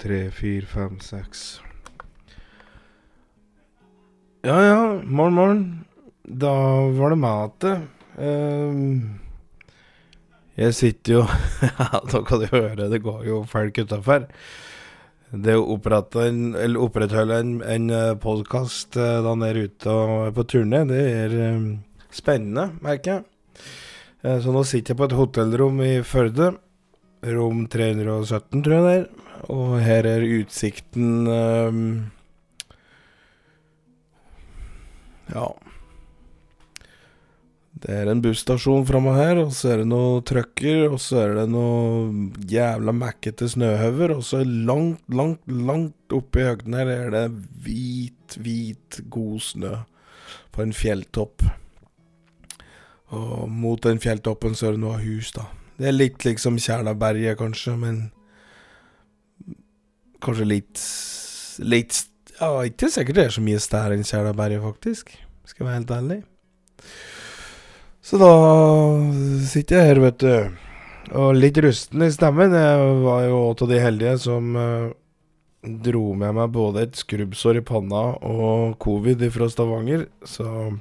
tre, fire, fem, seks. Ja ja, morgen, morgen. Da var det meg igjen. Uh, jeg sitter jo Ja, nå kan du høre, det går jo folk utafor. Det å opprette opprettholde en, en podkast da han er ute og på turné, det er um, spennende, merker jeg. Eh, Så nå sitter jeg på et hotellrom i Førde. Rom 317, tror jeg det er. Og her er utsikten um, Ja. Det er en busstasjon framme her, og så er det noen trucker, og så er det noe jævla mekkete snøhauger, og så langt, langt, langt oppe i høgden her er det hvit, hvit, god snø på en fjelltopp. Og mot den fjelltoppen så er det noe hus, da. Det er litt liksom Kjærnaberget, kanskje, men Kanskje litt Litt Ja, ikke sikkert det er så mye større enn Kjærnaberget, faktisk. Skal jeg være helt ærlig. Så da sitter jeg her, vet du. Og litt rusten i stemmen. Jeg var jo av de heldige som uh, dro med meg både et skrubbsår i panna og covid fra Stavanger, så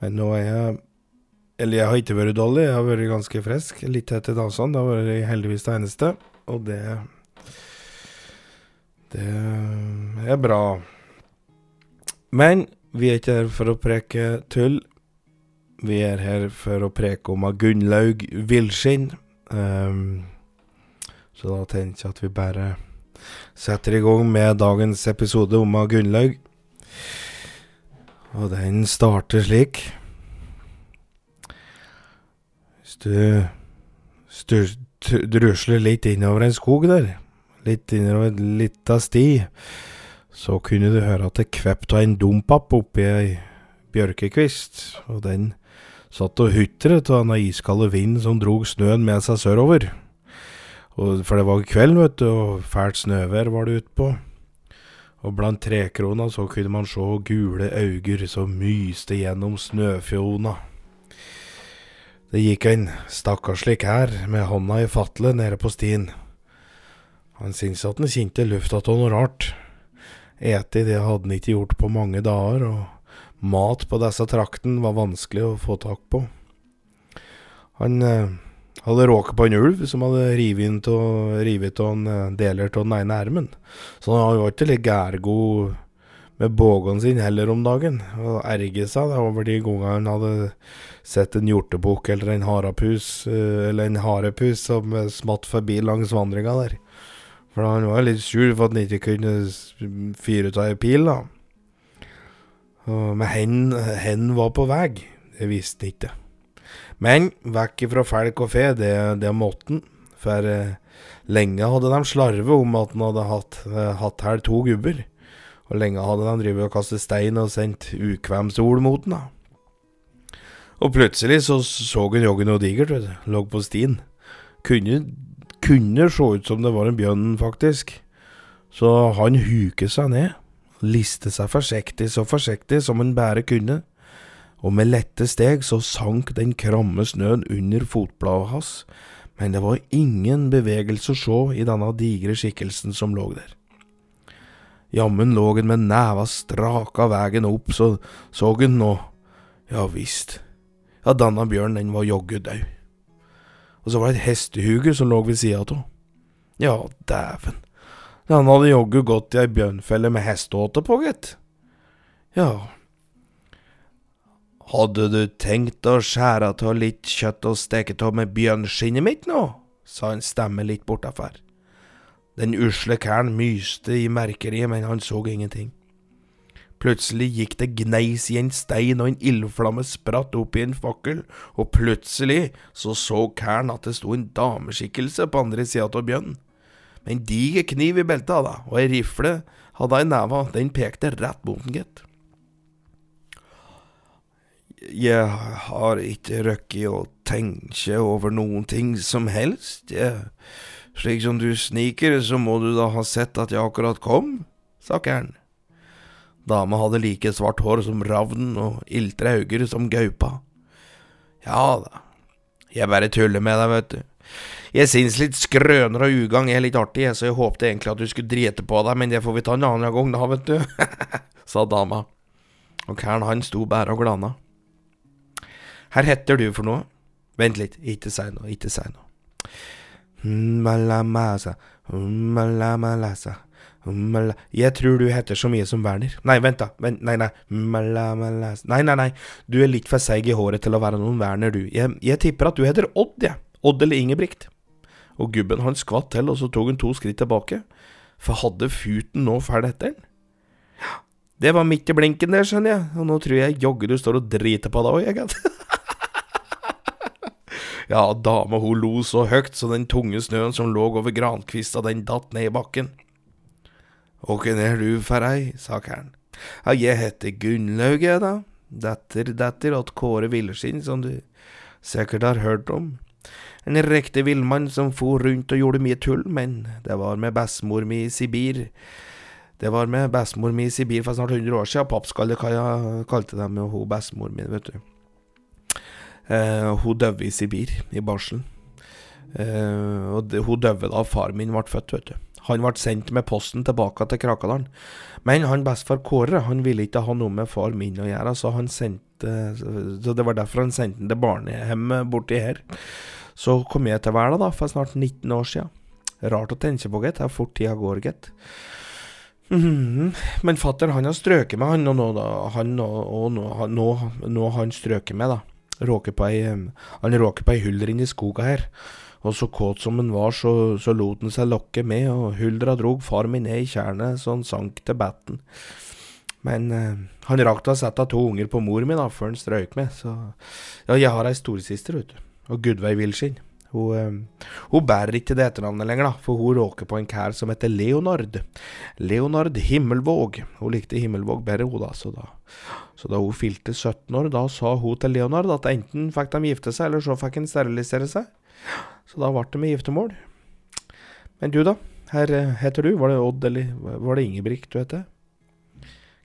Men nå er jeg Eller jeg har ikke vært dårlig, jeg har vært ganske frisk. Litt tett i dansene. Det har vært heldigvis det eneste, og det Det er bra. Men vi er ikke her for å preke tull. Vi er her for å preke om Gunnlaug Villskinn. Um, så da tenker jeg at vi bare setter i gang med dagens episode om Gunnlaug. Og den starter slik. Hvis du drusler litt innover en skog der, litt innover lita sti, så kunne du høre at det kvept av en dompap oppi ei bjørkekvist, og den satt og hutret av den iskalde vind som drog snøen med seg sørover. Og, for det var kveld, vet du, og fælt snøvær var det utpå. Og blant trekrona så kunne man se gule øyne som myste gjennom snøfjona. Det gikk en stakkarslig kær med hånda i fatlet nede på stien. Han syntes at han kjente lufta av noe rart. Eti det hadde han ikke gjort på mange dager, og mat på disse traktene var vanskelig å få tak på. Han eh, hadde råket på en ulv som hadde revet av en eh, deler av den ene ermen. Så han var ikke litt gærgod med bågen sin heller om dagen, og erget seg da over de gangene han hadde sett en hjortebukk eller en harapus, eh, eller en harepus som smatt forbi langs vandringa der. For han var litt sur for at han ikke kunne fyre av ei pil, da. Men hen, hen var på vei, det visste han ikke. Men vekk ifra felk og fe, det, det måtte han. For eh, lenge hadde de slarvet om at han hadde hatt, eh, hatt her to gubber. Og lenge hadde de drevet og kastet stein og sendt ukvemsord mot han, da. Og plutselig så så han joggen noe digert, vet du. Lå på stien. Kunne, kunne se ut som det var en bjørn, faktisk. Så han huket seg ned. Liste seg forsiktig, så forsiktig som han bare kunne. Og med lette steg så sank den kramme snøen under fotbladet hans. Men det var ingen bevegelse å se i denne digre skikkelsen som lå der. Jammen lå han med neva straka veien opp, så så han nå. Ja visst. Ja, denne bjørnen, den var joggu død. Og så var det et hestehuge som lå ved sida av. Ja, dæven. Han hadde joggu gått i ei bjørnfelle med hesteåte på, gitt. Ja. Hadde du tenkt å skjære av litt kjøtt og steke av med bjørnskinnet mitt nå? sa en stemme litt bortafor. Den usle kæren myste i merkeriet, men han så ingenting. Plutselig gikk det gneis i en stein, og en ildflamme spratt opp i en fakkel, og plutselig så så kæren at det sto en dameskikkelse på andre sida av bjønnen. Med en diger kniv i beltet, da, og ei rifle hadde i neva, den pekte rett mot den, gitt. Jeg har ikke rukket å tenke over noen ting som helst, jeg. Slik som du sniker, så må du da ha sett at jeg akkurat kom, sa kæren. Dama hadde like svart hår som ravnen og iltre øyne som gaupa. Ja da, jeg bare tuller med deg, vet du. Jeg syns litt skrøner og ugagn er litt artig, så jeg håpte egentlig at du skulle drite på deg, men det får vi ta en annen gang da, vet du, sa dama. Og kæren han sto bare og glana. Her heter du for noe? Vent litt, ikke si noe, ikke si noe. Jeg tror du heter så mye som Werner. Nei, vent, da. Vent, nei, nei. Nei, nei, nei. Du er litt for seig i håret til å være noen Werner, du. Jeg, jeg tipper at du heter Odd, jeg. Ja. Odd eller Ingebrigt. Og gubben han skvatt til, og så tok han to skritt tilbake. For hadde futen nå fælt etter den? Det var midt i blinken der, skjønner jeg, og nå tror jeg jaggu du står og driter på deg òg, jeg, gitt. Ja, dama hun lo så høgt så den tunge snøen som lå over grankvista, den datt ned i bakken. Åkken er du for ei, sa kæren. Ja, jeg heter Gunnlaug, jeg, da. Datter, datter åt Kåre Villeskinn, som du sikkert har hørt om. En riktig villmann som for rundt og gjorde mye tull, men det var med bestemor mi i Sibir. Det var med bestemor mi i Sibir for snart 100 år siden. Pappskallekaia kalte dem jo hun bestemor mi, vet du. Eh, hun døde i Sibir, i barselen. Eh, og hun døde da far min ble født, vet du. Han ble sendt med posten tilbake til Krakadalen. Men han bestefar Kåre han ville ikke ha noe med far min å gjøre, så sendte Så det var derfor han sendte han til barnehjemmet borti her. Så kom jeg til verden da, for snart 19 år siden. Rart å tenke på, gitt. Er fort tida går, gitt. Mm, men fatter han har strøket med, han, og nå, da, han, og, og nå, nå, han strøket med, da. Råker på ei, han råker på ei hulder inni skoga her, og så kåt som han var, så, så lot han seg lokke med, og huldra drog far min ned i tjernet så han sank til betten. Men eh, han rakk å sette to unger på mor mi da, før han strøyk med, så Ja, jeg har ei storesøster, vet du, og Gudveig Wilskin. Hun, eh, hun, bærer ikke det etternavnet lenger, da, for hun råker på en kær som heter Leonard. Leonard Himmelvåg. Hun likte Himmelvåg bedre, hun da, så da så da hun fylte 17 år, da sa hun til Leonard at enten fikk de gifte seg, eller så fikk han sterilisere seg. Så da ble det med giftermål. Men du, da? Her eh, heter du? Var det Odd, eller var det Ingebrigt du heter?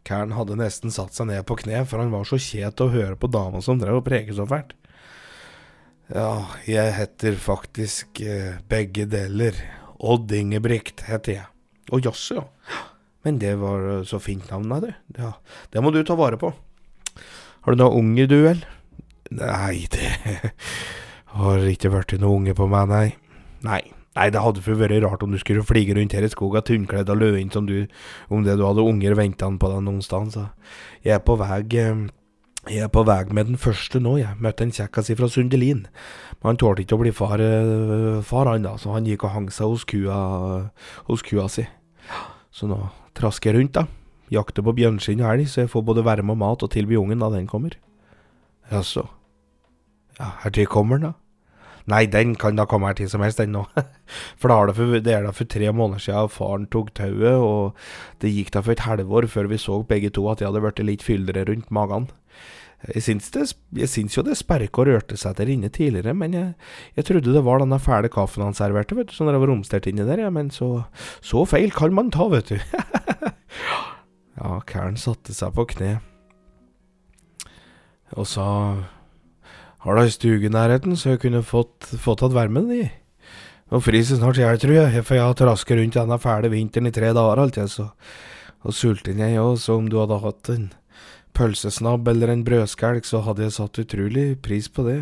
Kæren hadde nesten satt seg ned på kne, for han var så kjet å høre på dama som drev og preket så fælt. Ja, jeg heter faktisk eh, begge deler. Odd Ingebrigt heter jeg. Å jaså, ja. Men det var så fint navn, du. Ja, det må du ta vare på. Har du noen unger, du, vel? Nei, det har ikke vært noen unge på meg, nei. Nei. Nei, det hadde for vært rart om du skulle flige rundt her i skoga tynnkledd og løin som du, om det du hadde unger ventende på deg noen sted. Så jeg er på vei eh, jeg er på vei med den første nå, jeg. Møtte en kjekkas fra Sundelin. Men han tålte ikke å bli far, eh, far han da, så han gikk og hang seg hos kua, hos kua si. Så nå trasker rundt, da. Jakter på bjørnskinn og elg, så jeg får både varme og mat og tilby ungen da den kommer. Jaså. Ja, her til kommer den, da. Nei, den kan da komme her til som helst, den nå. For, det, for det er da for tre måneder siden faren tok tauet, og det gikk da for et halvår før vi så begge to at de hadde blitt litt fyldigere rundt magen. Jeg syns, det, jeg syns jo det sperka og rørte seg der inne tidligere, men jeg, jeg trodde det var denne fæle kaffen han serverte, vet du, som drev romstert inni der, ja, men så, så feil kan man ta, vet du. ja, Karen satte seg på kne og sa Har du ei stuge i nærheten, så jeg kunne fått, fått tatt varmen i? Og fryser snart jeg, tror jeg, for jeg har trasket rundt denne fæle vinteren i tre dager, alt jeg, så Og sulten jeg òg, så om du hadde hatt en pølsesnabb eller en brødskjelk, så hadde jeg satt utrolig pris på det.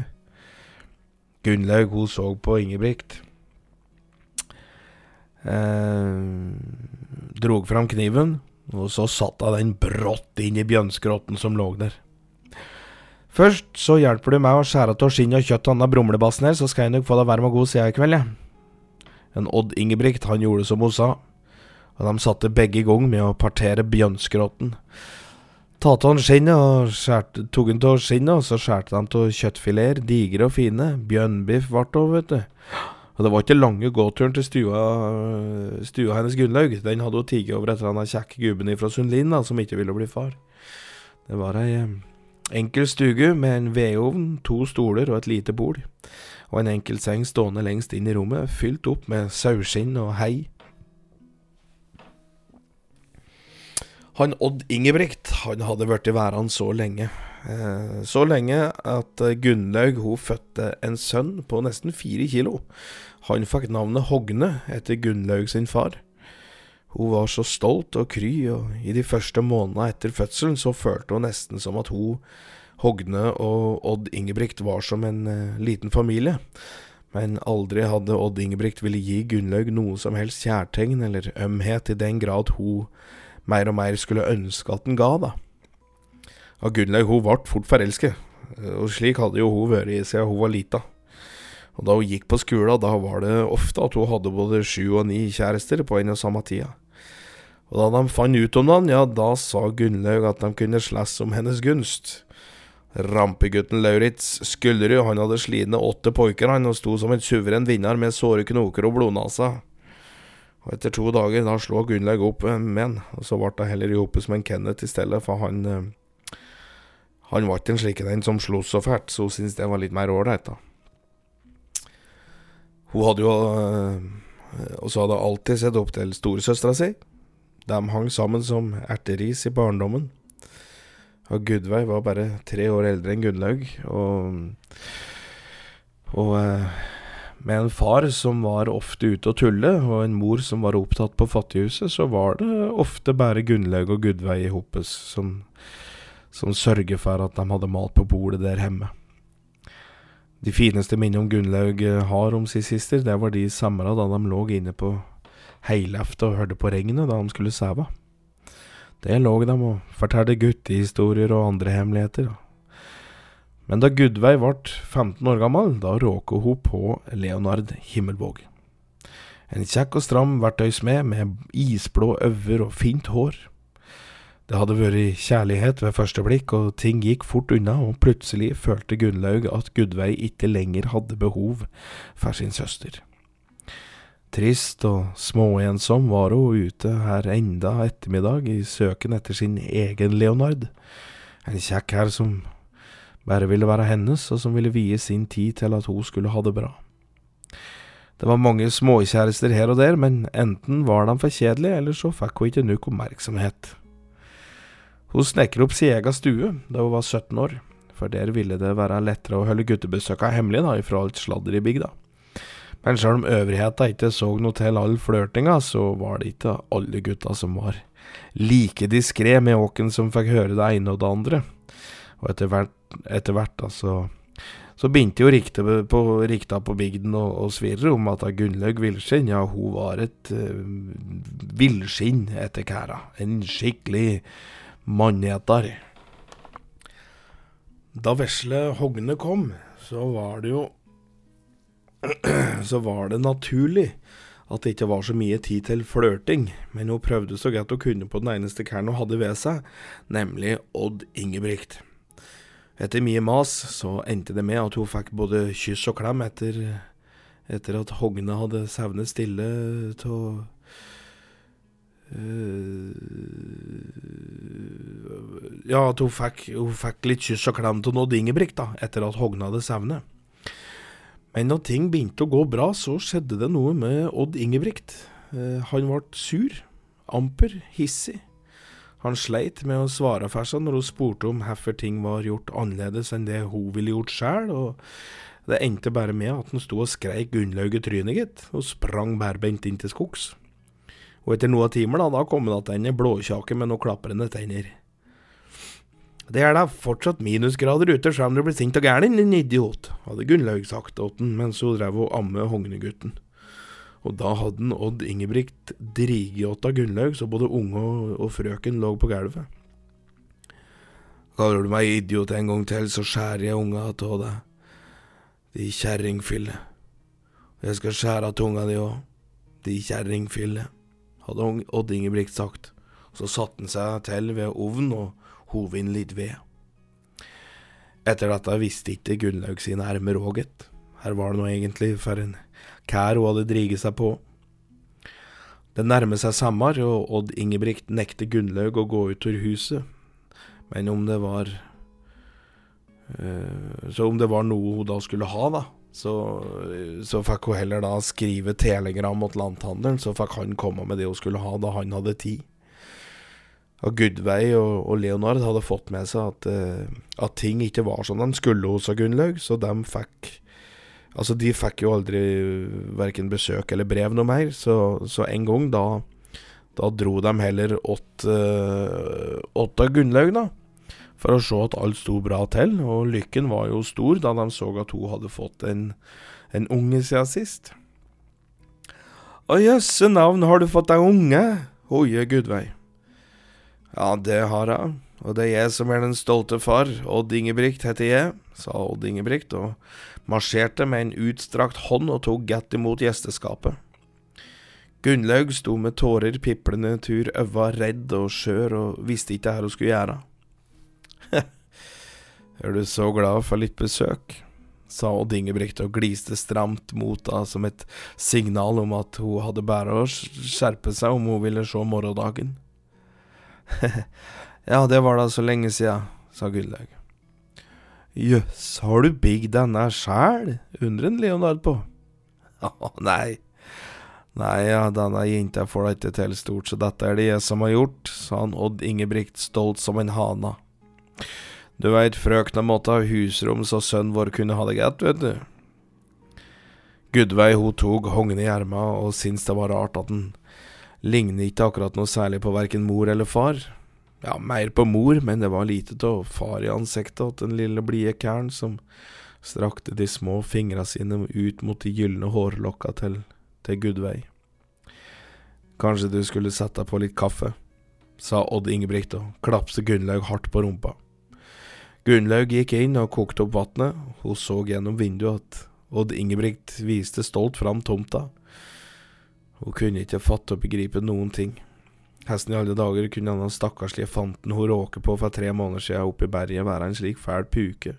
Gunnlaug, hun så på Ingebrigt. Eh, drog fram kniven, og så satt hun den brått inn i bjønskrotten som lå der. Først så hjelper du meg å skjære av skinn og kjøtt av brumlebassen her, så skal jeg nok få deg varm og god sida i kveld, jeg. En Odd Ingebrigt, han gjorde som hun sa, og de satte begge i gang med å partere bjønskrotten. Tatt av skinnet og skjærte, tok han av skinnet, og så skjærte de av kjøttfileter, digre og fine. Bjønnbiff ble det vet du. Og det var ikke lange gåturen til stua, stua hennes Gunnlaug. Den hadde hun tatt over etter han kjekke gubben fra Sundlin da, som ikke ville bli far. Det var ei enkel stugu med en vedovn, to stoler og et lite bord. Og en enkel seng stående lengst inn i rommet, fylt opp med saueskinn og hei. Han Odd Ingebrigt han hadde blitt værende så lenge. Eh, så lenge at Gunnlaug hun fødte en sønn på nesten fire kilo. Han fikk navnet Hogne etter Gunnlaug sin far. Hun var så stolt og kry, og i de første månedene etter fødselen så følte hun nesten som at hun, Hogne og Odd Ingebrigt var som en uh, liten familie. Men aldri hadde Odd Ingebrigt ville gi Gunnlaug noe som helst kjærtegn eller ømhet i den grad hun mer og mer skulle ønske at den ga, da. Og Gunnlaug hun ble fort forelsket, og slik hadde jo hun vært siden hun var lita. Og da hun gikk på skolen, da var det ofte at hun hadde både sju og ni kjærester på en og samme tida. Og da de fant ut om den, ja, da sa Gunnlaug at de kunne slåss om hennes gunst. Rampegutten Lauritz Skullerud, han hadde slitne åtte poiker, han, og sto som en suveren vinner med såre knoker og blodnasa. Og etter to dager, da slo Gunnlaug opp med han, og så ble det heller i med en Kenneth i stedet, for han eh, Han var ikke en slik en som sloss så fælt, så hun syntes det var litt mer ålreit, da. Hun hadde jo øh, Og så hadde hun alltid sett opp til storesøstera si. De hang sammen som erteris i barndommen. Og Gudveig var bare tre år eldre enn Gunnlaug, og, og eh, med en far som var ofte ute og tulle, og en mor som var opptatt på fattighuset, så var det ofte bare Gunnlaug og Gudveig i hopes som, som sørger for at de hadde mat på bordet der hjemme. De fineste minnene om Gunnlaug eh, har om sin sister, det var de samla da de lå inne på heilaftet og hørte på regnet da de skulle sove. Det lå de og fortalte guttehistorier og andre hemmeligheter. Men da Gudveig ble 15 år gammel, da råka hun på Leonard Himmelvåg. En kjekk og stram verktøysmed med isblå øyne og fint hår. Det hadde vært kjærlighet ved første blikk, og ting gikk fort unna, og plutselig følte Gunnlaug at Gudveig ikke lenger hadde behov for sin søster. Trist og småensom var hun ute her enda ettermiddag i søken etter sin egen Leonard. En kjekk her som bare ville være hennes, og som ville vie sin tid til at hun skulle ha det bra. Det var mange småkjærester her og der, men enten var de for kjedelige, eller så fikk hun ikke nok oppmerksomhet. Hun snekret opp sin egen stue da hun var 17 år, for der ville det være lettere å holde guttebesøka hemmelig da, ifra alt sladder i bygda. Men selv om øvrigheta ikke så noe til all flørtinga, så var det ikke alle gutta som var like diskré med åken som fikk høre det ene og det andre. Og etter hvert, etter hvert da, så, så begynte jo rikta på, rikta på bygden å svirre om at Gunnlaug Villskinn, ja, hun var et uh, villskinn etter kæra. En skikkelig manneter. Da vesle Hogne kom, så var det jo så var det naturlig at det ikke var så mye tid til flørting, men hun prøvde så godt hun kunne på den eneste kæren hun hadde ved seg, nemlig Odd Ingebrigt. Etter mye mas så endte det med at hun fikk både kyss og klem etter, etter at Hogne hadde sovnet stille av Ja, at hun fikk, hun fikk, litt kyss og klem av Odd Ingebrigt da, etter at Hogne hadde sevnet. Men når ting begynte å gå bra, så skjedde det noe med Odd Ingebrigt. Eh, han ble sur, amper, hissig. Han sleit med å svare for når hun spurte om hvorfor ting var gjort annerledes enn det hun ville gjort sjøl, og det endte bare med at han sto og skreik Gunnlaug i trynet, gitt, og sprang bærbeint inn til skogs. Og etter noen timer, da, da kom han tilbake blåkjake med noen klaprende tenner. Det er da fortsatt minusgrader ute, selv om du blir sint og gæren, din idiot, hadde Gunnlaug sagt til den mens hun drev og amme Hognegutten. Og da hadde han Odd Ingebrigt driget av Gunnlaug så både unge og, og frøken lå på gulvet. Kaller du meg idiot en gang til, så skjærer jeg unga av deg, de kjerringfille. Jeg skal skjære av tunga di òg, de kjerringfille, hadde Odd Ingebrigt sagt. Så satte han seg til ved ovnen og hov inn litt ved. Etter dette visste ikke Gunnlaug sine ermer òg, Her var det nå egentlig for en kær hun hadde driget seg på. Det nærmer seg sommer, og Odd Ingebrigt nekter Gunnlaug å gå ut av huset. Men om det var øh, Så om det var noe hun da skulle ha, da, så, så fikk hun heller da skrive telegram mot lanthandelen, så fikk han komme med det hun skulle ha da han hadde tid. Og Gudveig og, og Leonard hadde fått med seg at, eh, at ting ikke var som de skulle hos Gunnlaug, så de fikk Altså, de fikk jo aldri verken besøk eller brev noe mer, så, så en gang da Da dro de heller åt, uh, åt Gunnlaug, da, for å se at alt sto bra til, og lykken var jo stor da de så at hun hadde fått en, en unge siden sist. Å jøsse navn, har du fått deg unge? Hoie Gudveig. Ja, det har jeg. Og det er jeg som er den stolte far. Odd Ingebrigt heter jeg, sa Odd Ingebrigt, og marsjerte med en utstrakt hånd og tok godt imot gjesteskapet. Gunnlaug sto med tårer piplende tur øva redd og skjør og visste ikke hva hun skulle gjøre. Er du så glad for litt besøk? sa Odd Ingebrigt og gliste stramt mot henne som et signal om at hun hadde bare å skjerpe seg om hun ville se morgendagen. ja, det var da så lenge sia, sa Gunnlaug. Jøss, har du bygd denne sjæl? undrer Leonard på. Å, nei. Nei, ja, denne jenta får da ikke til stort, så dette er det jeg som har gjort, sa han Odd Ingebrigt stolt som en hana. Du veit, frøkna måtte ha husrom så sønnen vår kunne ha det greit, vet du. Gudveig hun tok Hogne i erma og syntes det var rart at han lignet ikke akkurat noe særlig på verken mor eller far. Ja, mer på mor, men det var lite av far i ansiktet åt den lille blide kæren som strakte de små fingra sine ut mot de gylne hårlokka til, til Gudveig. Kanskje du skulle sette deg på litt kaffe, sa Odd Ingebrigt og klapset Gunnlaug hardt på rumpa. Gunnlaug gikk inn og kokte opp vannet, hun så gjennom vinduet at Odd Ingebrigt viste stolt fram tomta, hun kunne ikke fatte og begripe noen ting. Hesten i alle dager kunne den stakkarslige fanten hun råket på for tre måneder siden oppe i berget, være en slik fæl puke.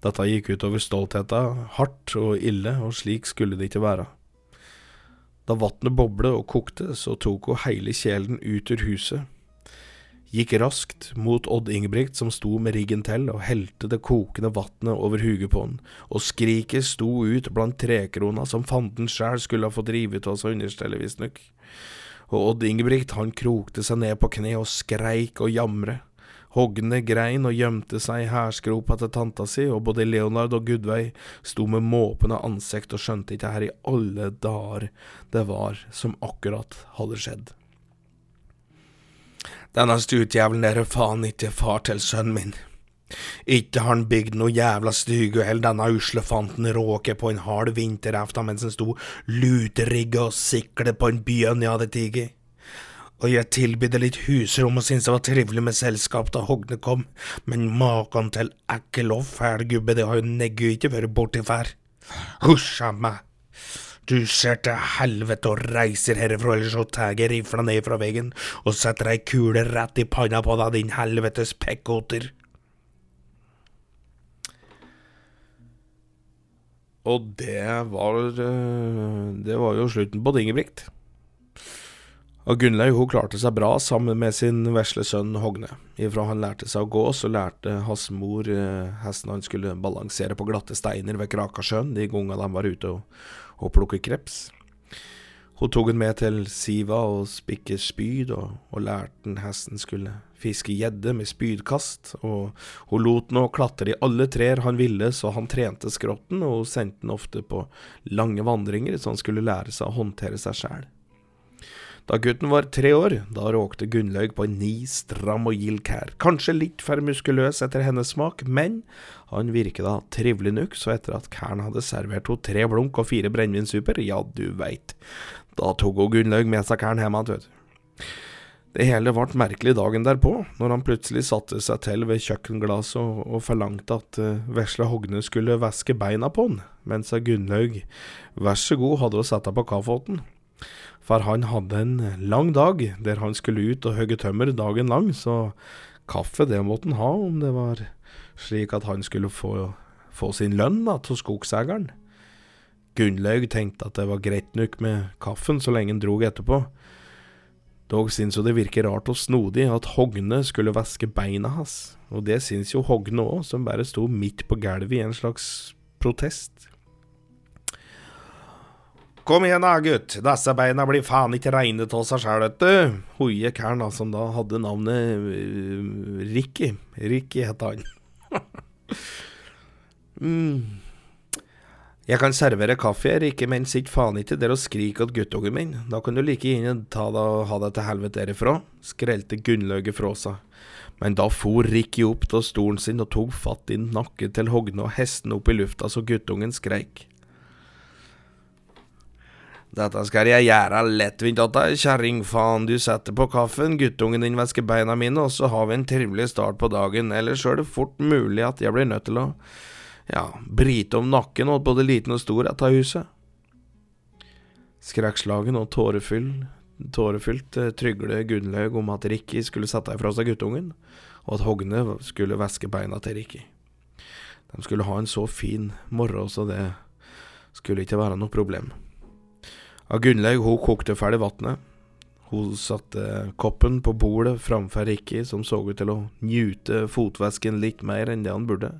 Dette gikk utover stoltheten, hardt og ille, og slik skulle det ikke være. Da vannet boblet og kokte, så tok hun hele kjelen ut ur huset gikk raskt mot Odd Ingebrigt som sto med ryggen til og helte det kokende vannet over huget på han, og skriket sto ut blant trekrona som fanden sjæl skulle ha fått rive av seg understellet, visstnok. Og Odd Ingebrigt han krokte seg ned på kne og skreik og jamre. Hogne grein og gjemte seg i hærsgropa til tanta si, og både Leonard og Gudveig sto med måpende ansikt og skjønte ikke her i alle dager det var som akkurat hadde skjedd. Denne stutjævelen er faen ikke far til sønnen min. Ikke har han bygd noe jævla styguhell, denne usle fanten råker på en hard vinteraften mens han sto luterigga og siklet på en bjørn jeg hadde tatt. Og jeg tilbydde litt husrom og syntes det var trivelig med selskap da Hogne kom, men maken til ekkel og fæl gubbe, det har jo neggu ikke vært borti før. Husja meg. Du ser til helvete og reiser herfra, ellers så tar jeg rifla ned fra veggen og setter ei kule rett i panna på deg, din helvetes pekkoter. Og det var eh, Det var jo slutten på Dingebrikt. Og Gunnlaug hun klarte seg bra sammen med sin vesle sønn Hogne. Ifra han lærte seg å gå, så lærte hans mor eh, hesten han skulle balansere på glatte steiner ved Krakasjøen de gangene de var ute og, og plukket kreps. Hun tok han med til Siva og spikket spyd, og, og lærte han hesten skulle fiske gjedde med spydkast, og hun lot han klatre i alle trær han ville, så han trente skrotten, og hun sendte han ofte på lange vandringer, så han skulle lære seg å håndtere seg sjæl. Da gutten var tre år, da råkte Gunnlaug på en ni stram og gild kær, kanskje litt for muskuløs etter hennes smak, men han virket da trivelig nok, så etter at kæren hadde servert henne tre blunk og fire brennevinsuper, ja, du veit, da tok hun Gunnlaug med seg kæren hjem igjen, vet du. Det hele ble merkelig dagen derpå, når han plutselig satte seg til ved kjøkkenglasset og, og forlangte at uh, vesle Hogne skulle væske beina på han, mens Gunnlaug, vær så god, hadde å sette på kaffeåten. For han hadde en lang dag der han skulle ut og hogge tømmer dagen lang, så kaffe det måtte han ha om det var slik at han skulle få, få sin lønn til skogseieren. Gunnlaug tenkte at det var greit nok med kaffen så lenge han drog etterpå. Dog syns jo det virker rart og snodig at Hogne skulle vaske beina hans, og det syns jo Hogne òg, som bare sto midt på gulvet i en slags protest. Kom igjen da, gutt. Disse beina blir faen ikke reine av seg sjæl, vet du. Hoie kæren, da, som da hadde navnet uh, Ricky. Ricky het han. mm. Jeg kan servere kaffe, Rikke, men sitt faen ikke der og skrik åt guttungen min. Da kan du like gjerne ta det og ha det til helvete derifra, skrelte Gunnlauget fra seg. Men da for Ricky opp av stolen sin og tok fatt i nakken til Hogne og hesten opp i lufta så guttungen skreik. Dette skal jeg gjøre lettvint åt deg, kjerringfaen. Du setter på kaffen, guttungen din vasker beina mine, og så har vi en trivelig start på dagen. Ellers er det fort mulig at jeg blir nødt til å, ja, brite om nakken åt både liten og stor av huset. Skrekkslagen og tårefylt eh, trygle Gunnlaug om at Rikki skulle sette ifra seg guttungen, og at Hogne skulle vaske beina til Rikki. De skulle ha en så fin morgen, så det skulle ikke være noe problem. Ja, Gunnlaug hun kokte ferdig vannet. Hun satte koppen på bordet framfor Ricky, som så ut til å njute fotvæsken litt mer enn det han burde.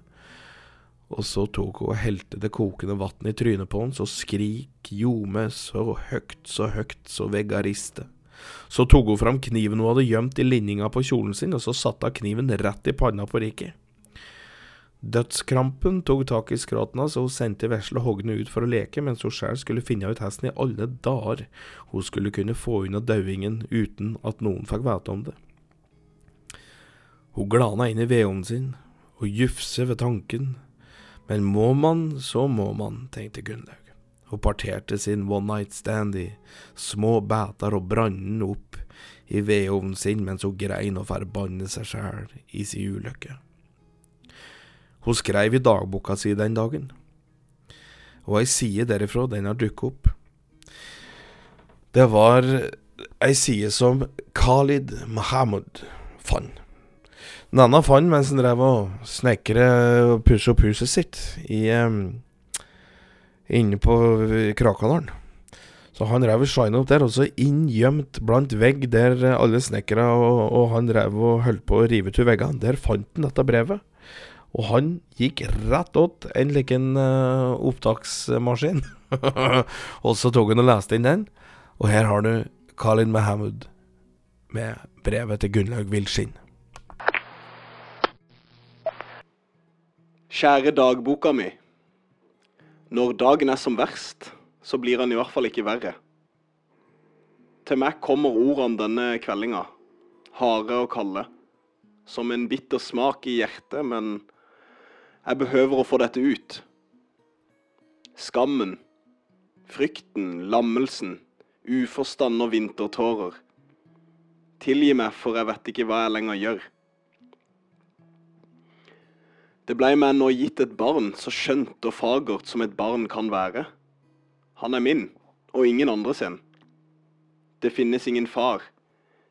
Og så tok hun og helte det kokende vannet i trynet på han, så skrik ljome så høgt, så høgt, så vegga riste. Så tok hun fram kniven hun hadde gjemt i linninga på kjolen sin, og så satte hun kniven rett i panna på Ricky. Dødskrampen tok tak i skrotten hans, og hun sendte vesle Hogne ut for å leke, mens hun sjøl skulle finne ut hesten i alle dager hun skulle kunne få unna dauingen uten at noen fikk vite om det. Hun glana inn i vedovnen sin og jufse ved tanken, men må man, så må man, tenkte Gunnlaug. Hun parterte sin one night stand i små bæter og brant den opp i vedovnen sin mens hun grein og forbannet seg sjæl i sin ulykke. Hun skrev i dagboka si den dagen, og ei side derifra, den har dukket opp. Det var ei side som Khalid Mahamud fant. Nanna fant mens han drev og snekre og pusse opp huset sitt i, um, inne på Krakadalen. Så han drev og shina opp der, og så inngjemt blant vegg der alle snekkere og, og, han drev og holdt på å rive ut veggene, der fant han dette brevet. Og han gikk rett åt en liten uh, opptaksmaskin. og så tok han og leste inn den. Og her har du Khalid Mahamud med brevet til Gunnlaug Vilskinn. Kjære dagboka mi. Når dagen er som verst, så blir han i hvert fall ikke verre. Til meg kommer ordene denne kveldinga, harde og kalde, som en bitter smak i hjertet, men jeg behøver å få dette ut. Skammen, frykten, lammelsen, uforstand og vintertårer. Tilgi meg, for jeg vet ikke hva jeg lenger gjør. Det blei meg nå gitt et barn så skjønt og fagert som et barn kan være. Han er min, og ingen andre sin. Det finnes ingen far.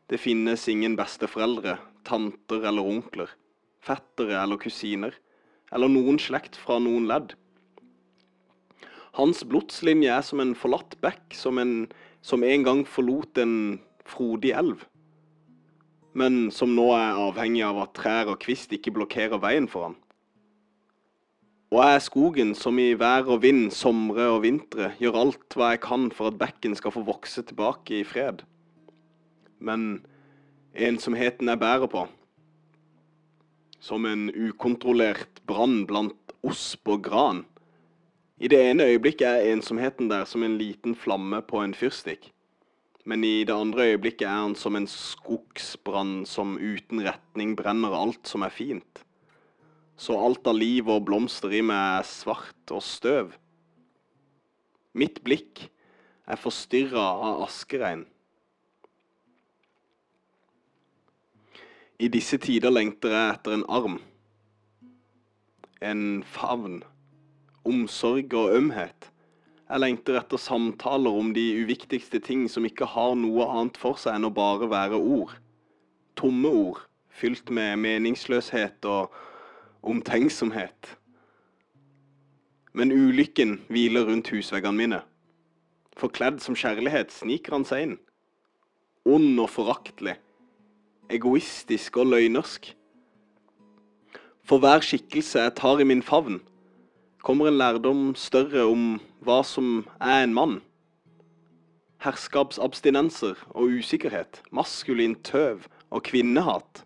Det finnes ingen besteforeldre, tanter eller onkler, fettere eller kusiner eller noen slekt fra noen ledd. Hans blodslinje er som en forlatt bekk, som en, som en gang forlot en frodig elv, men som nå er avhengig av at trær og kvist ikke blokkerer veien for han. Og jeg er skogen som i vær og vind, somre og vintre, gjør alt hva jeg kan for at bekken skal få vokse tilbake i fred. Men ensomheten jeg bærer på, som en ukontrollert brann blant osp og gran. I det ene øyeblikket er ensomheten der som en liten flamme på en fyrstikk. Men i det andre øyeblikket er han som en skogsbrann som uten retning brenner alt som er fint. Så alt av liv og blomster i meg er svart og støv. Mitt blikk er forstyrra av askeregn. I disse tider lengter jeg etter en arm. En favn. Omsorg og ømhet. Jeg lengter etter samtaler om de uviktigste ting som ikke har noe annet for seg enn å bare være ord. Tomme ord, fylt med meningsløshet og omtenksomhet. Men ulykken hviler rundt husveggene mine. Forkledd som kjærlighet sniker han seg inn. Ond og foraktelig egoistisk og løgnersk. For hver skikkelse jeg tar i min favn, kommer en lærdom større om hva som er en mann, herskapsabstinenser og usikkerhet, maskulin tøv og kvinnehat.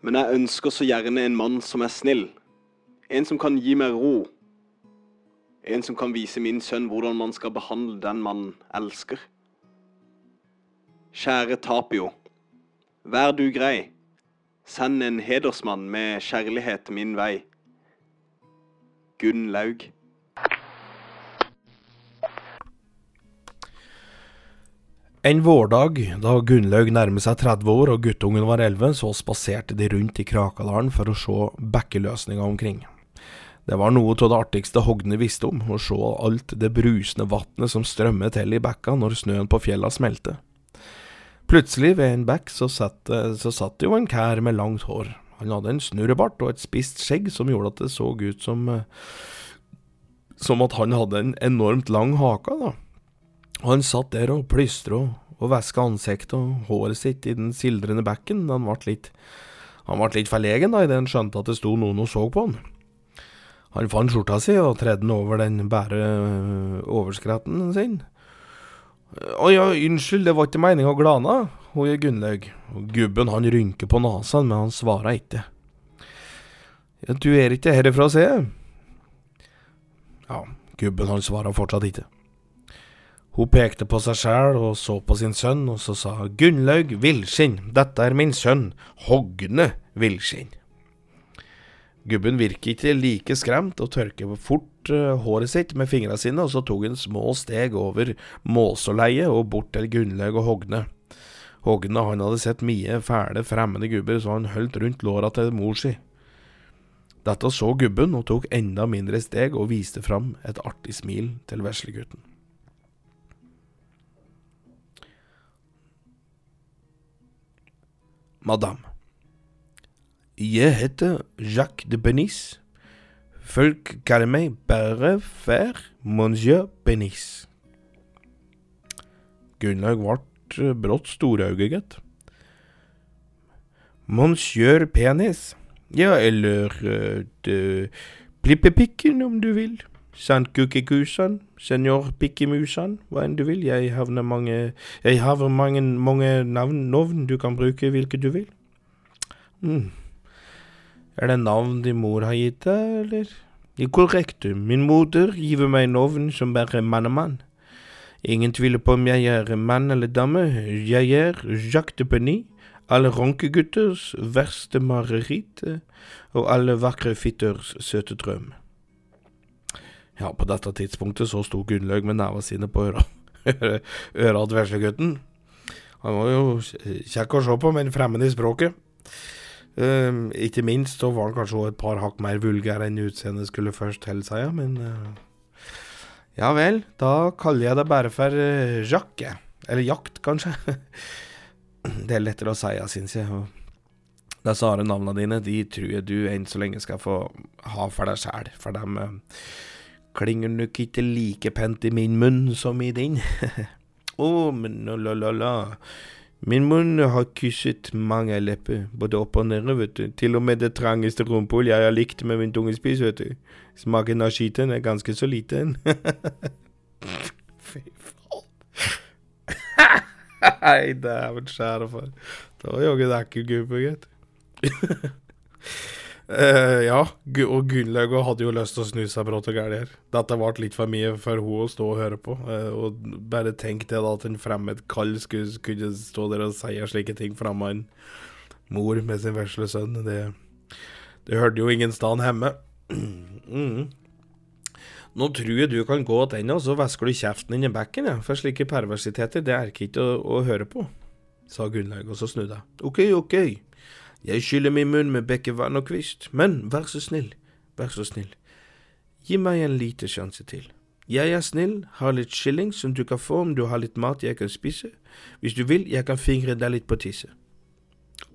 Men jeg ønsker så gjerne en mann som er snill, en som kan gi meg ro, en som kan vise min sønn hvordan man skal behandle den man elsker. Kjære Tapio, vær du grei, send en hedersmann med kjærlighet min vei. Gunn Laug. En vårdag, da Gunnlaug nærmet seg 30 år og guttungen var 11, så spaserte de rundt i Krakadalen for å se bekkeløsninga omkring. Det var noe av det artigste Hogne visste om, å se alt det brusende vannet som strømmer til i bekka når snøen på fjella smelter. Plutselig, ved en bekk, så satt, så satt jo en kær med langt hår. Han hadde en snurrebart og et spist skjegg som gjorde at det så ut som som at han hadde en enormt lang hake, da. Han satt der og plystra og, og væska ansiktet og håret sitt i den sildrende bekken. Han ble litt, han ble litt forlegen da, idet han skjønte at det sto noen og så på han. Han fant skjorta si og tredde den over den bære øh, overskretten sin. Å ja, unnskyld, det var ikke meninga å glane, hun Gunnlaug. Og gubben han rynker på nesen, men han svarer ikke. Ja, du er ikke herifra, ser jeg. Ja, gubben han svarer fortsatt ikke. Hun pekte på seg sjæl og så på sin sønn, og så sa Gunnlaug Villskinn, dette er min sønn, Hogne Villskinn. Gubben virket ikke like skremt, og tørket fort uh, håret sitt med fingrene sine, og så tok han små steg over Måsåleiet og bort til Gunnlaug og Hogne. Hogne han hadde sett mye fæle, fremmede gubber, så han holdt rundt låra til mor si. Dette så gubben, og tok enda mindre steg og viste fram et artig smil til veslegutten. Madame. Jeg heter Jacques de Benis. Folk kaller meg bare for Monsieur Benis. Gunnlaug ble brått storøyget. Monsieur Penis. Ja, eller uh, Plippepikken, om du vil. Sandkukekusan, senior Pikkimusan, hva enn du vil. Jeg havner mange, jeg har mange, mange navn, navn du kan bruke hvilke du vil. Mm. Er det navn din mor har gitt deg, eller? Er min moder giver meg navn som bare mannemann. Ingen tviler på om jeg er mann eller dame, jeg er Jacques de Penny, alle ronkegutters verste mareritt og alle vakre fitters søte drøm. Ja, på dette tidspunktet så sto Gunnlaug med nevene sine på øra, øra til veslegutten. Han var jo kjekk å se på, men fremmed i språket. Um, ikke minst så var han kanskje et par hakk mer vulgær enn utseendet skulle først tilsi, men uh, Ja vel, da kaller jeg det bare for uh, Jacques. Eller jakt, kanskje. det er lettere å si, syns jeg. Og disse harde navnene dine, de tror jeg du enn så lenge skal få ha for deg sjæl, for dem uh, klinger nok ikke like pent i min munn som i din. Å, oh, men la, la, la. Min munn har kysset mange lepper, både opp og nede, vet du. Til og med det trangeste rumpehull jeg har likt med min tunge spis, vet du. Smaken av skiten er ganske så liten. Fy faen. Nei, dæven skjære faen. Det var jaggu ekkel gubbe, gitt. Uh, ja, og Gunnlaug hadde jo lyst til å snu seg brått og gæli her. Dette ble litt for mye for hun å stå og høre på. Uh, og bare tenk det da at en fremmed kall skulle kunne stå der og si slike ting framme en mor med sin vesle sønn. Det, det hørte jo ingen sted hjemme. mm. Nå tror jeg du kan gå tilbake, og så væsker du kjeften inn i bekken, ja. For slike perversiteter, det er ikke å, å høre på, sa Gunnlaug, og så snudde jeg. OK, OK. Jeg skyller min munn med bekkevann og kvist, men vær så snill, vær så snill, gi meg en liten sjanse til. Jeg er snill, har litt skilling som du kan få om du har litt mat jeg kan spise. Hvis du vil, jeg kan fingre deg litt på tisset.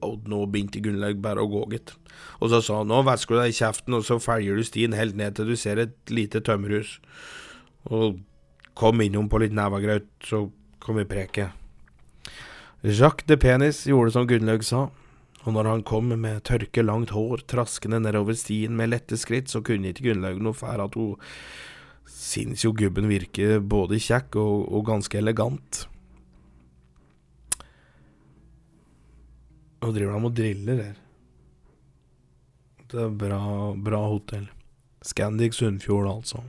Og nå begynte Gunnlaug bare å gå, gitt. Og så sa han nå vasker du deg i kjeften, og så følger du stien helt ned til du ser et lite tømmerhus. Og kom innom på litt nevegrøt, så kan vi preke. Jacques de Penis gjorde som Gunnlaug sa og når han kom med tørke, langt hår traskende nedover stien med lette skritt, så kunne ikke Gunnlaug noe fære at hun Syns jo gubben virker både kjekk og, og ganske elegant. Nå driver de og driller her. Det er bra, bra hotell. Scandic Sunnfjord, altså.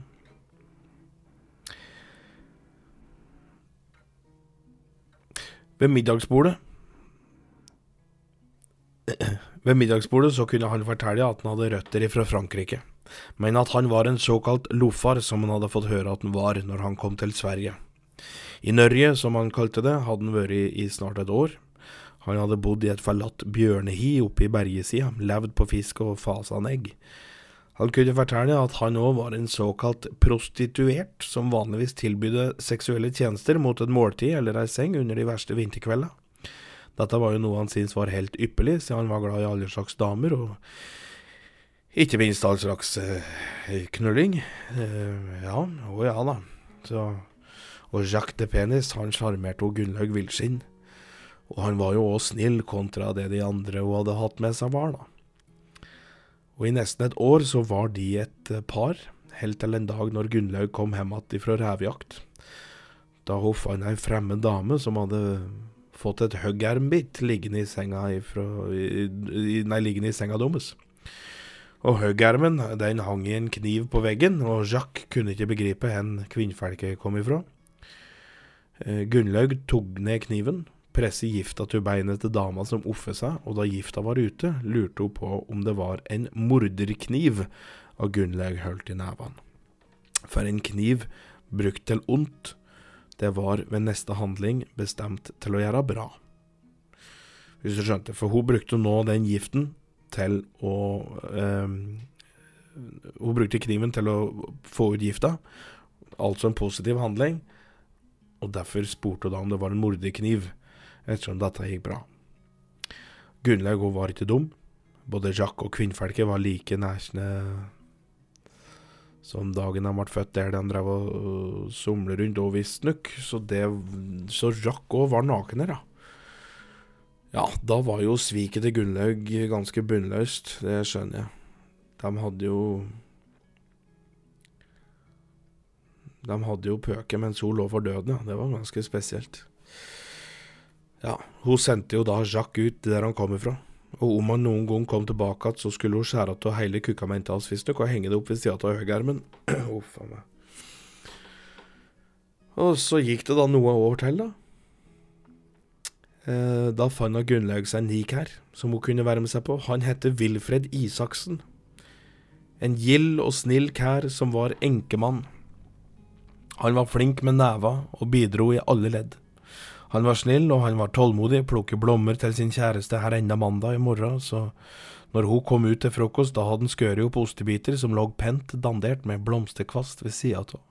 Ved middagsbordet Ved middagsbordet så kunne han fortelle at han hadde røtter fra Frankrike, men at han var en såkalt loffar, som han hadde fått høre at han var når han kom til Sverige. I Norge, som han kalte det, hadde han vært i snart et år. Han hadde bodd i et forlatt bjørnehi oppe i bergesida, levd på fisk og fasanegg. Han kunne fortelle at han òg var en såkalt prostituert, som vanligvis tilbydde seksuelle tjenester mot et måltid eller ei seng under de verste vinterkveldene. Dette var jo noe han syntes var helt ypperlig, siden han var glad i alle slags damer, og ikke minst all slags eh, knulling. Eh, ja, å ja da. Så, og Jacques de Penis, han sjarmerte Gunnlaug Villskinn. Og han var jo òg snill kontra det de andre hun hadde hatt med seg, var, da. Og i nesten et år så var de et eh, par, helt til en dag når Gunnlaug kom hjem igjen fra revejakt. Da hun fant ei fremmed dame som hadde fått et høggermbitt liggende i senga ifra, liggende i senga deres. Og høggermen den hang i en kniv på veggen, og Jacques kunne ikke begripe hvor kvinnfolket kom ifra. Eh, Gunnlaug tok ned kniven, presset gifta til beinet til dama som offer seg, og da gifta var ute, lurte hun på om det var en morderkniv og Gunnlaug holdt i nevene. For en kniv brukt til ondt, det var ved neste handling bestemt til å gjøre bra. Hvis du skjønte, for hun brukte nå den giften til å eh, Hun brukte kniven til å få ut gifta, altså en positiv handling, og derfor spurte hun da om det var en morderkniv ettersom dette gikk bra. Gunnlaug var ikke dum. Både Jacques og kvinnfolket var like nærsne som dagen de ble født, der de drev og somle rundt og visstnok. Så, så Jacques òg var naken her, da. Ja, da var jo sviket til Gunnlaug ganske bunnløst, det skjønner jeg. De hadde jo De hadde jo pøket mens hun lå for døden, ja. Det var ganske spesielt. Ja, hun sendte jo da Jacques ut der han kom ifra. Og om han noen gang kom tilbake igjen, så skulle hun skjære av hele kukkamentet hans visstnok og henge det opp ved sida av høyermen. Uff a meg. Og så gikk det da noe år til, da. Eh, da fant Gunnlaug seg en lik her, som hun kunne være med seg på. Han heter Wilfred Isaksen. En gild og snill kær som var enkemann. Han var flink med neva og bidro i alle ledd. Han var snill, og han var tålmodig, plukket blommer til sin kjæreste her enda mandag i morgen, så når hun kom ut til frokost, da hadde han skåret opp ostebiter som lå pent dandert med blomsterkvast ved sida av.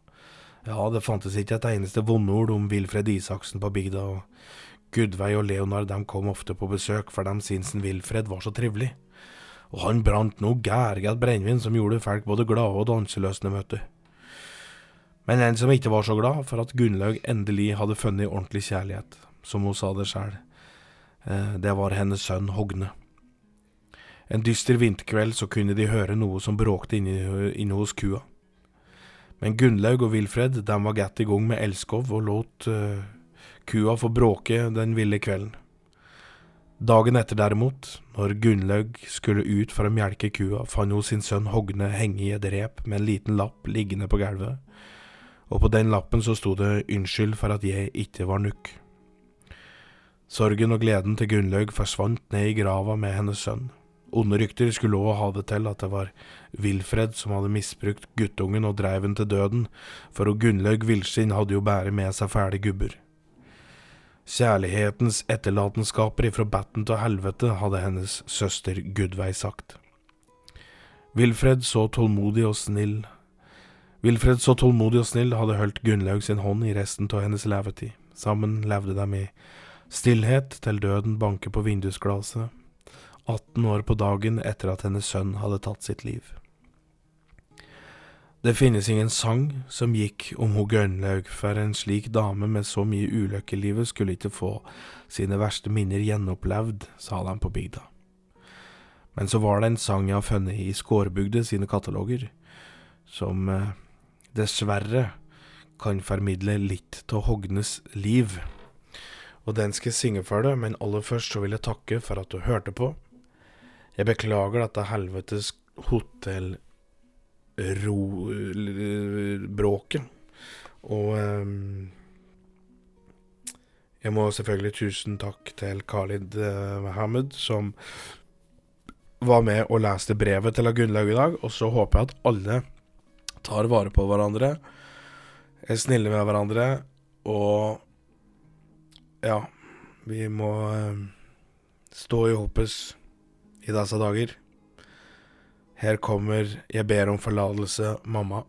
Ja, det fantes ikke et eneste vondord om Wilfred Isaksen på bygda, og Gudveig og Leonard de kom ofte på besøk, for de syntes Wilfred var så trivelig. Og han brant noe gærget brennevin som gjorde folk både glade og danseløsne, vet du. Men en som ikke var så glad for at Gunnlaug endelig hadde funnet ordentlig kjærlighet, som hun sa det sjøl, eh, det var hennes sønn Hogne. En dyster vinterkveld så kunne de høre noe som bråkte inne, inne hos kua. Men Gunnlaug og Wilfred de var godt i gang med elskov og lot uh, kua få bråke den ville kvelden. Dagen etter derimot, når Gunnlaug skulle ut for å melke kua, fant hun sin sønn Hogne henge i et rep med en liten lapp liggende på gulvet og på den lappen så sto det 'Unnskyld for at jeg ikke var nukk'. Sorgen og gleden til Gunnlaug forsvant ned i grava med hennes sønn. Onde rykter skulle òg ha det til at det var Wilfred som hadde misbrukt guttungen og dreiv han til døden, for Gunnlaug Villskinn hadde jo bare med seg fæle gubber. Kjærlighetens etterlatenskaper ifra batten til helvete, hadde hennes søster Gudveig sagt. Wilfred så tålmodig og snill Wilfred, så tålmodig og snill, hadde holdt Gunnlaug sin hånd i resten av hennes levetid. Sammen levde de i stillhet til døden banker på vindusglasset, 18 år på dagen etter at hennes sønn hadde tatt sitt liv. Det finnes ingen sang som gikk om ho Gunnlaug, for en slik dame med så mye ulykke i livet skulle ikke få sine verste minner gjenopplevd, sa de på bygda. Men så var det en sang jeg har funnet i Skårbygde sine kataloger, som eh, dessverre kan formidle litt av Hognes liv. Og den skal jeg synge for deg, men aller først så vil jeg takke for at du hørte på. Jeg beklager dette helvetes hotellbråket. Og um, jeg må selvfølgelig tusen takk til Khalid uh, Mohammed, som var med og leste brevet til Gunnlaug i dag. Og så håper jeg at alle tar vare på hverandre, er snille med hverandre, og ja, vi må eh, stå i hoppes i disse dager. Her kommer 'Jeg ber om forlatelse, mamma'.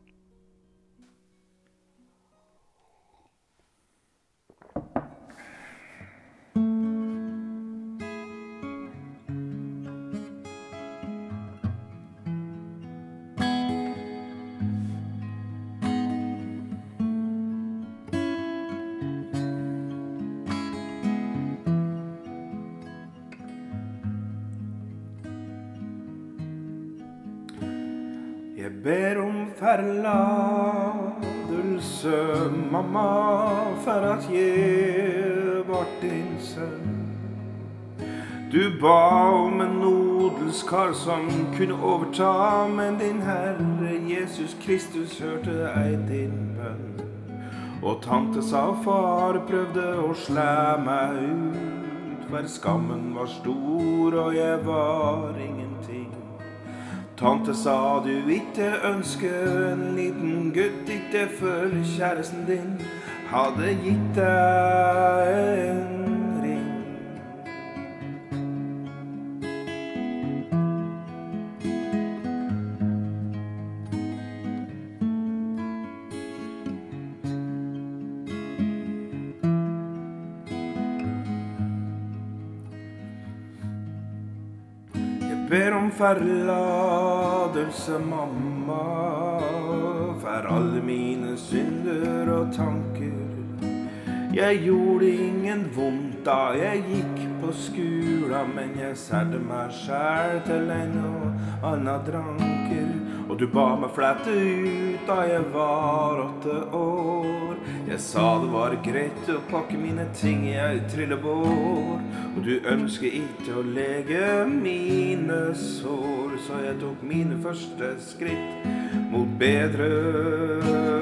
Jeg ber om forlatelse, mamma, for at jeg vart din sønn. Du ba om en odelskar som kunne overta, men din Herre Jesus Kristus hørte ei din bønn. Og tante sa far prøvde å slæ meg ut, for skammen var stor, og jeg var ingenting. Tante sa du ikke ønsker en liten gutt, ikke før kjæresten din. Hadde gitt deg en forlatelse, mamma, for alle mine synder og tanker. Jeg gjorde ingen vondt da jeg gikk på skula, men jeg særde meg sjæl til en og anna dranker. Du ba meg flette ut da jeg var åtte år. Jeg sa det var greit å pakke mine ting i ei trillebår. Og du ønsker ikke å lege mine sår, så jeg tok mine første skritt mot bedre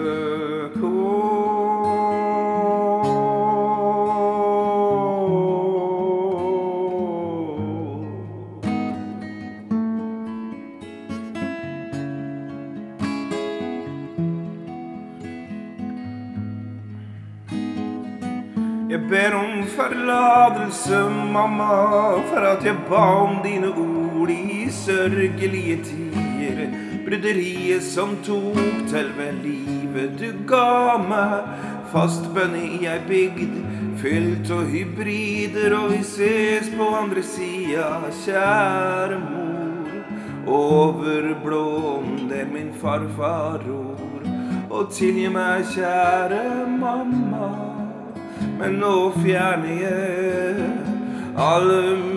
mamma, for at jeg ba om dine ord i sørgelige tider. Bryderiet som tok til ved livet du ga meg. Fast bønne i ei bygd fylt av hybrider, og vi ses på andre sida, kjære mor. Over blåen der min farfar ror. Og tilgi meg, kjære mamma. Men nå fjerner jeg alle mine spor.